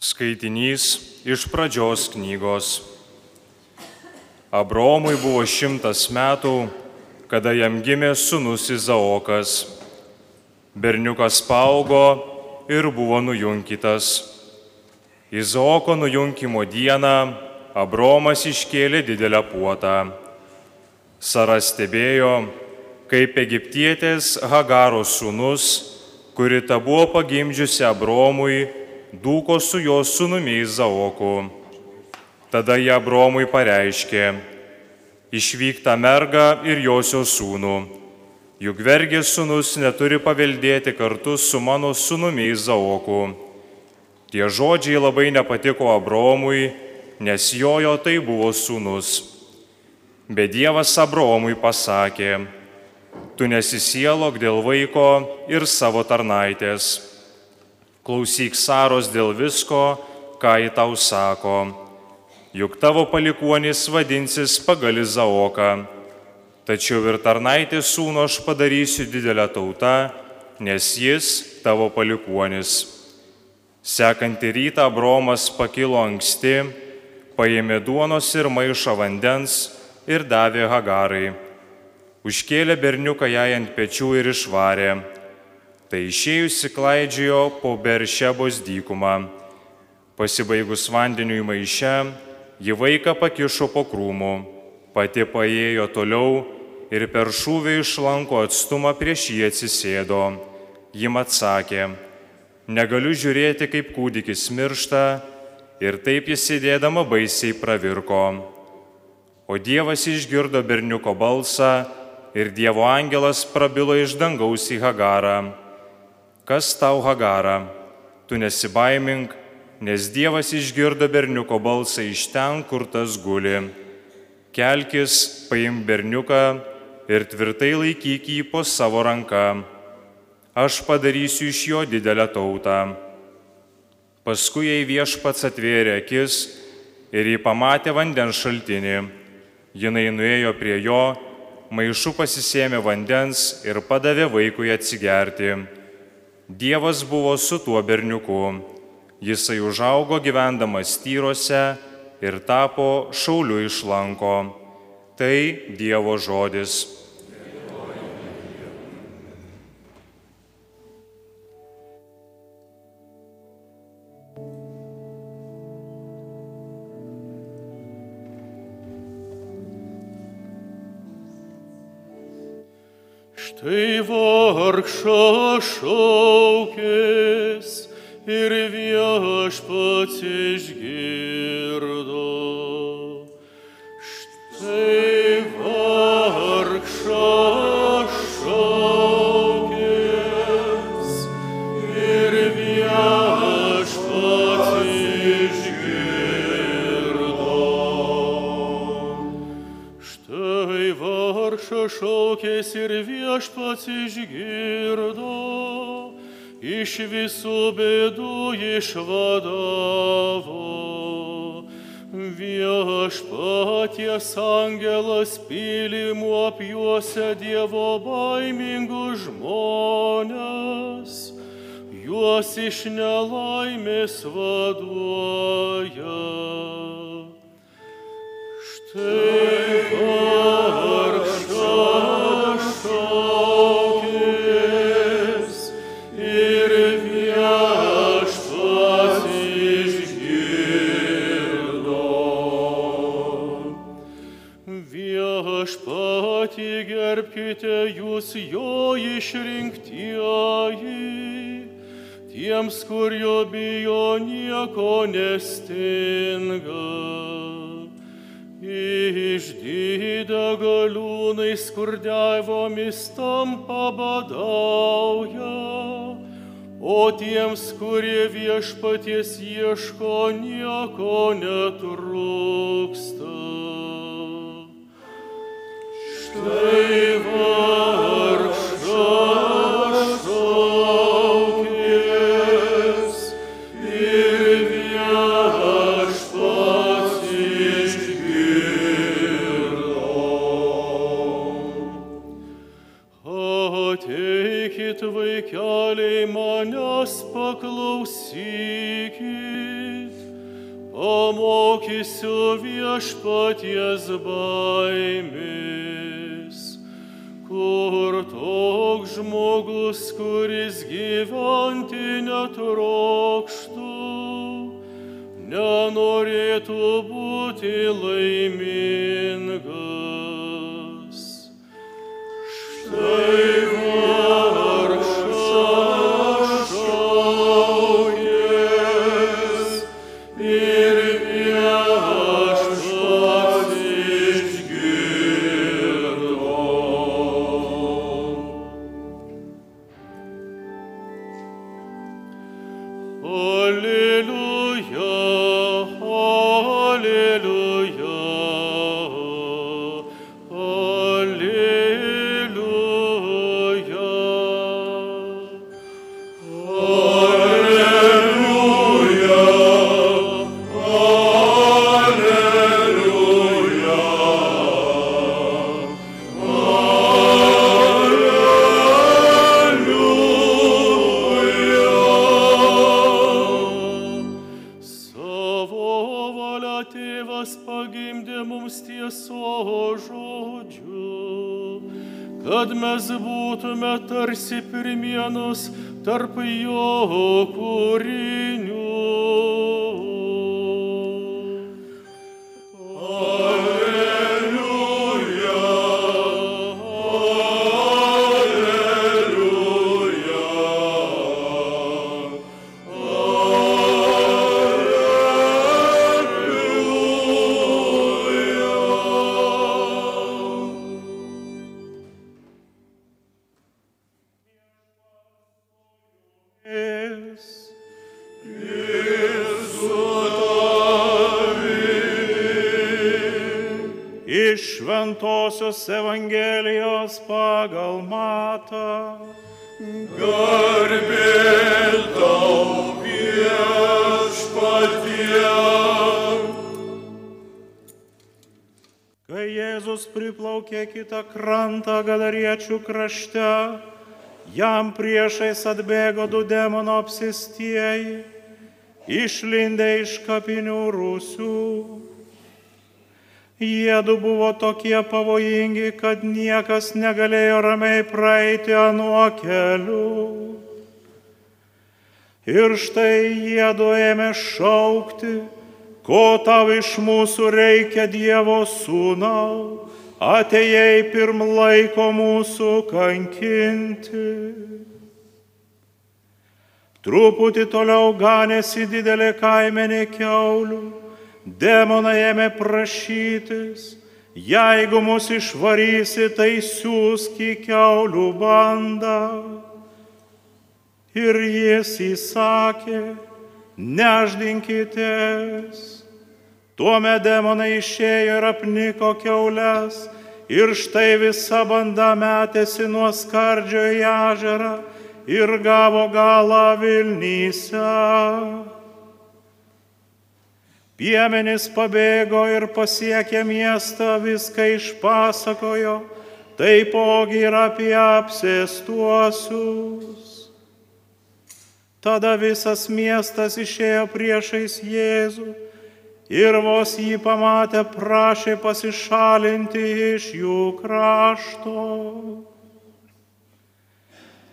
Skaitinys iš pradžios knygos. Abromui buvo šimtas metų, kada jam gimė sunus Izaokas. Berniukas paaugo ir buvo nujunkytas. Izaoko nujunkimo dieną Abromas iškėlė didelę puotą. Sara stebėjo, kaip egiptietės Hagaro sūnus, kuri ta buvo pagimdžiusi Abromui, dūko su jo sūnumi Izaoku. Tada jie Abromui pareiškė, išvyk tą mergą ir josios sūnų, juk vergės sūnus neturi paveldėti kartu su mano sūnumi Izaoku. Tie žodžiai labai nepatiko Abromui, nes jojo tai buvo sūnus. Bet Dievas Abromui pasakė, tu nesisielok dėl vaiko ir savo tarnaitės Klausyk Saros dėl visko, ką į tau sako. Juk tavo palikuonis vadinsis pagal Izaoką. Tačiau ir tarnaitės sūno aš padarysiu didelę tautą, nes jis tavo palikuonis. Sekantį rytą Bromas pakilo anksti, paėmė duonos ir maišą vandens ir davė Hagarai. Užkėlė berniuką jai ant pečių ir išvarė Tai išėjusi klaidžiojo po Beršebos dykumą. Pasibaigus vandeniui maiše, ji vaiką pakišo po krūmų, pati paėjo toliau ir per šūvį išlanko atstumą prieš jį atsisėdo. Jim atsakė, negaliu žiūrėti, kaip kūdikis miršta ir taip jis sėdėdama baisiai pravirko. O Dievas išgirdo berniuko balsą ir Dievo angelas prabilo iš dangaus į Hagarą kas tau Hagara, tu nesibaimink, nes Dievas išgirdo berniuko balsą iš ten, kur tas guli. Kelkis, paim berniuką ir tvirtai laikyk jį po savo ranką. Aš padarysiu iš jo didelę tautą. Paskui jai viešpats atvėrė akis ir jį pamatė vandens šaltinį. Jinai nuėjo prie jo, maišu pasisėmė vandens ir padavė vaikui atsigerti. Dievas buvo su tuo berniuku. Jisai užaugo gyvendamas tyruose ir tapo šauliu iš lanko. Tai Dievo žodis. Štai vargšą šaukės ir viešpats išgirdo. Šaukės ir viešpats išgirdo, iš visų bėdų išvadavo. Viešpaties angelas pylimų apjuose Dievo baimingų žmonės, juos iš nelaimės vaduoja. Štai tiems, kur jo bijo nieko nestinga. Galiūnai skurdiavomis tampa badauja, o tiems, kurie viešpaties ieško, nieko netrūksta. Štai Paklausykit. pamokysiu viešpaties baimės. Kur toks žmogus, kuris gyventi netrokštų, nenorėtų būti laimingas. Alléluia. Tėvas pagimdė mums tieso žodžiu, kad mes būtume tarsi pirmienos tarp jo kūrinių. Šventojios Evangelijos pagal matą. Garbė tau viešpatie. Kai Jėzus priplaukė kitą krantą gadariečių krašte, jam priešais atbėgo du demono apsistieji, išlindę iš kapinių rūsių. Jėdu buvo tokie pavojingi, kad niekas negalėjo ramiai praeiti anuo keliu. Ir štai jėdu ėmė šaukti, ko tau iš mūsų reikia Dievo sūnau, atėjai pirm laiko mūsų kankinti. Truputį toliau ganėsi didelė kaimenė keulių, demonai ėmė prašytis, jeigu mus išvarysi, tai siūsk į keulių bandą. Ir jis įsakė, neždinkitės. Tuomet demonai išėjo ir apniko keulės, ir štai visa banda metėsi nuo skardžio į ežerą ir gavo galą Vilnyse. Piemenys pabėgo ir pasiekė miestą, viską išpasakojo, taipogi ir apie apsėstuosius. Tada visas miestas išėjo priešais Jėzų ir vos jį pamatę prašė pasišalinti iš jų krašto.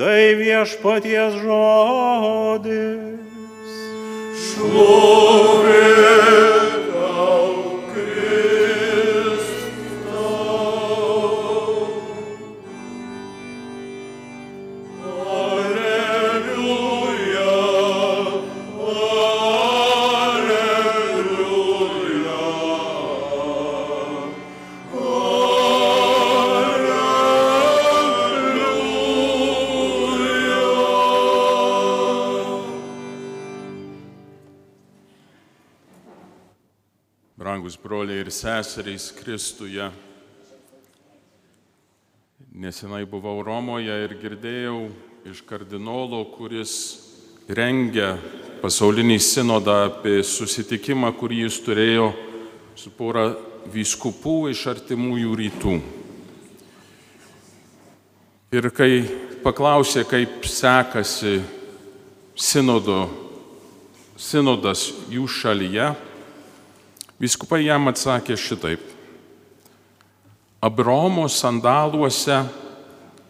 Tai viešpaties žodis. Brangus seserys Kristuje. Nesenai buvau Romoje ir girdėjau iš kardinolo, kuris rengia pasaulinį sinodą apie susitikimą, kurį jis turėjo su pora vyskupų iš artimųjų rytų. Ir kai paklausė, kaip sekasi sinodo, sinodas jų šalyje, Viskupai jam atsakė šitaip. Abraomo sandaluose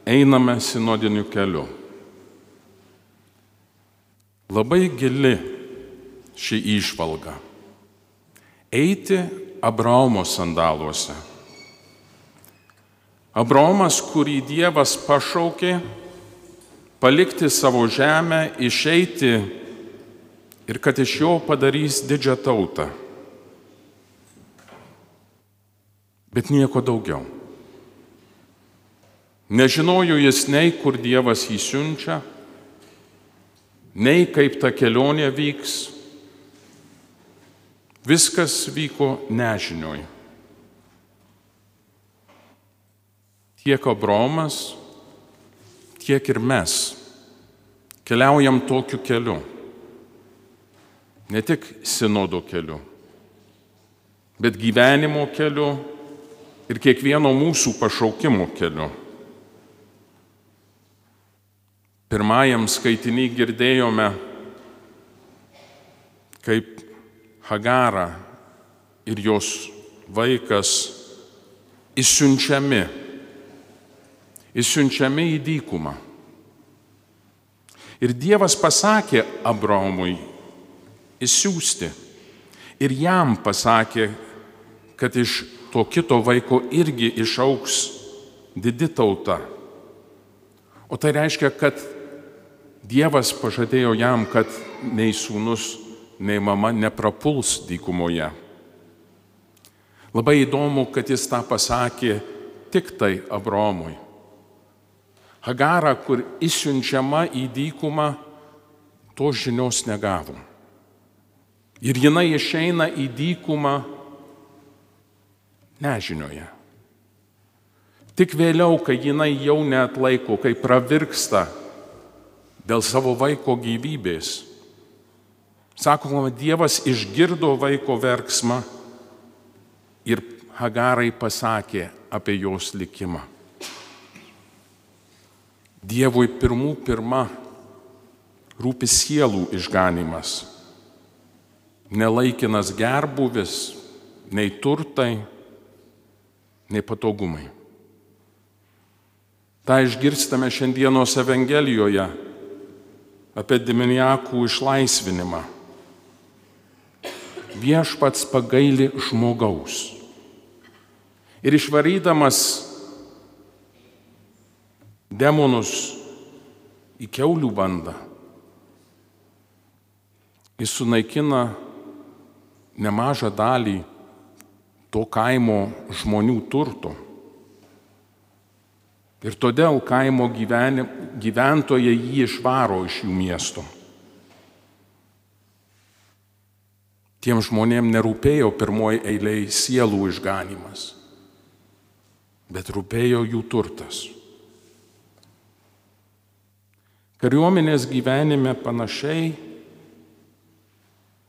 einame sinodiniu keliu. Labai gili ši išvalga. Eiti Abraomo sandaluose. Abraomas, kurį Dievas pašaukė, palikti savo žemę, išeiti ir kad iš jo padarys didžią tautą. Bet nieko daugiau. Nežinojo jis nei, kur Dievas jį siunčia, nei kaip ta kelionė vyks. Viskas vyko nežinioj. Tiek Abromas, tiek ir mes keliaujam tokiu keliu. Ne tik sinodo keliu, bet gyvenimo keliu ir kiekvieno mūsų pašaukimo keliu. Pirmajam skaitinį girdėjome, kaip Hagara ir jos vaikas išsiunčiami, išsiunčiami į dykumą. Ir Dievas pasakė Abraomui įsiųsti. Ir jam pasakė, kad iš to kito vaiko irgi išauks didi tauta. O tai reiškia, kad Dievas pažadėjo jam, kad nei sūnus, nei mama neprapuls dykumoje. Labai įdomu, kad jis tą pasakė tik tai Abromui. Hagara, kur išsiunčiama į dykumą, tos žinios negavo. Ir jinai išeina į dykumą nežinioje. Tik vėliau, kai jinai jau net laiko, kai pravirksta dėl savo vaiko gyvybės. Sakoma, Dievas išgirdo vaiko verksmą ir Hagarai pasakė apie jos likimą. Dievui pirmų pirma rūpi sielų išganimas, nelaikinas gerbuvis, nei turtai, nei patogumai. Ta išgirstame šiandienos Evangelijoje apie demoniakų išlaisvinimą. Viešpats pagaili žmogaus. Ir išvarydamas demonus į keulių bandą, jis sunaikina nemažą dalį to kaimo žmonių turto. Ir todėl kaimo gyveni, gyventojai jį išvaro iš jų miesto. Tiem žmonėm nerūpėjo pirmoji eiliai sielų išganimas, bet rūpėjo jų turtas. Kariuomenės gyvenime panašiai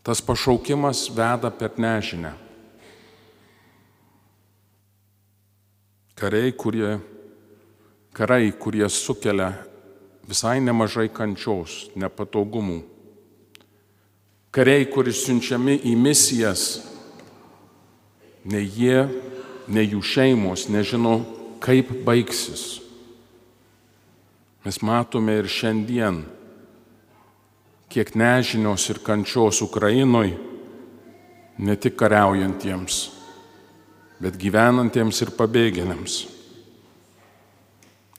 tas pašaukimas veda per nežinę. Kariai, kurie, karai, kurie sukelia visai nemažai kančios, nepatogumų. Kariai, kuris siunčiami į misijas, nei jie, nei jų šeimos nežino, kaip baigsis. Mes matome ir šiandien, kiek nežinios ir kančios Ukrainoje, ne tik kariaujantiems, bet gyvenantiems ir pabėgėliams.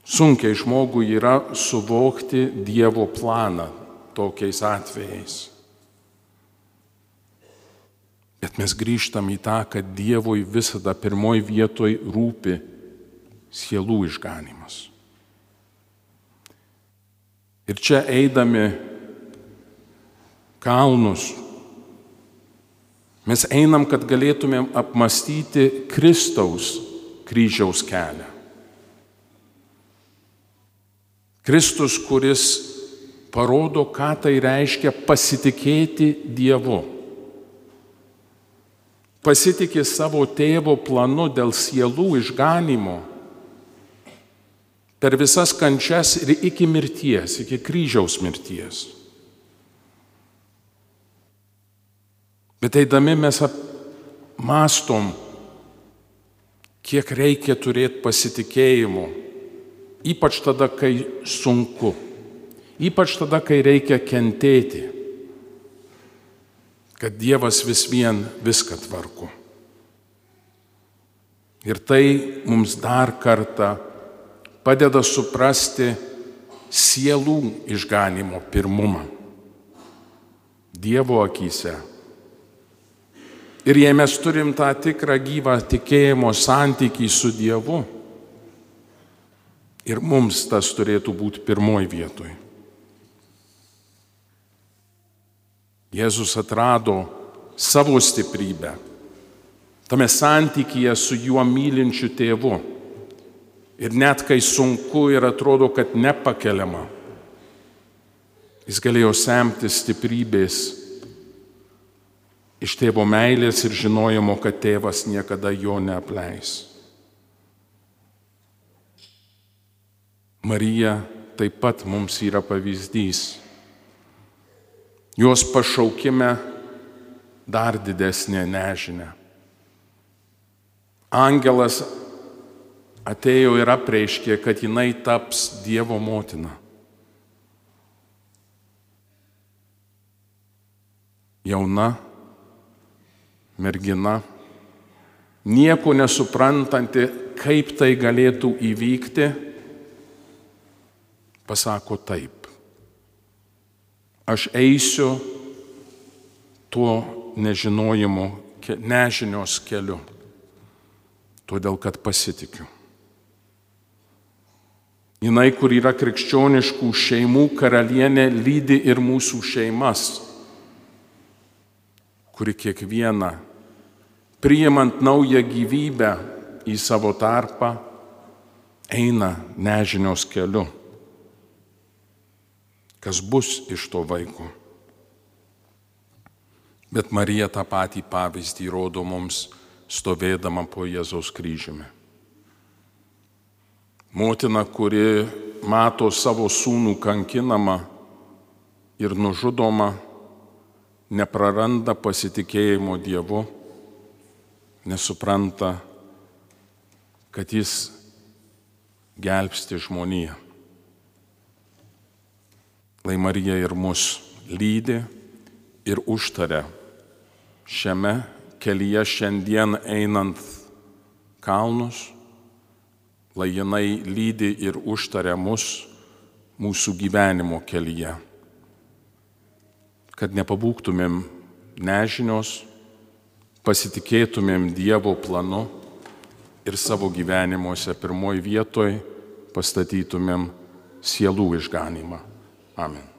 Sunkiai žmogui yra suvokti Dievo planą tokiais atvejais. Bet mes grįžtam į tą, kad Dievui visada pirmoji vietoj rūpi sielų išganimas. Ir čia eidami kalnus, mes einam, kad galėtumėm apmastyti Kristaus kryžiaus kelią. Kristus, kuris parodo, ką tai reiškia pasitikėti Dievu. Pasitikė savo tėvo planu dėl sielų išganimo per visas kančias ir iki mirties, iki kryžiaus mirties. Bet eidami mes mastom, kiek reikia turėti pasitikėjimo, ypač tada, kai sunku, ypač tada, kai reikia kentėti, kad Dievas vis vien viską tvarko. Ir tai mums dar kartą padeda suprasti sielų išganimo pirmumą. Dievo akise. Ir jei mes turim tą tikrą gyvą tikėjimo santykį su Dievu, ir mums tas turėtų būti pirmoji vietoj. Jėzus atrado savo stiprybę tame santykyje su juo mylinčiu tėvu. Ir net kai sunku ir atrodo, kad nepakeliama, jis galėjo semti stiprybės iš tėvo meilės ir žinojimo, kad tėvas niekada jo neapleis. Marija taip pat mums yra pavyzdys. Jos pašaukime dar didesnė nežinia. Angelas atėjo ir apreiškė, kad jinai taps Dievo motina. Jauna mergina, nieko nesuprantanti, kaip tai galėtų įvykti, pasako taip. Aš eisiu tuo nežinojimo, nežinios keliu, todėl kad pasitikiu. Jinai, kur yra krikščioniškų šeimų karalienė, lydi ir mūsų šeimas, kuri kiekvieną, priimant naują gyvybę į savo tarpą, eina nežinios keliu. Kas bus iš to vaiko? Bet Marija tą patį pavyzdį rodo mums stovėdama po Jėzaus kryžiumi. Motina, kuri mato savo sūnų kankinamą ir nužudomą, nepraranda pasitikėjimo Dievu, nesupranta, kad Jis gelbsti žmoniją. Lai Marija ir mus lydi ir užtaria šiame kelyje šiandien einant kalnus, lai jinai lydi ir užtaria mus mūsų gyvenimo kelyje, kad nepabūktumėm nežinios, pasitikėtumėm Dievo planu ir savo gyvenimuose pirmoji vietoj pastatytumėm sielų išganimą. Amen.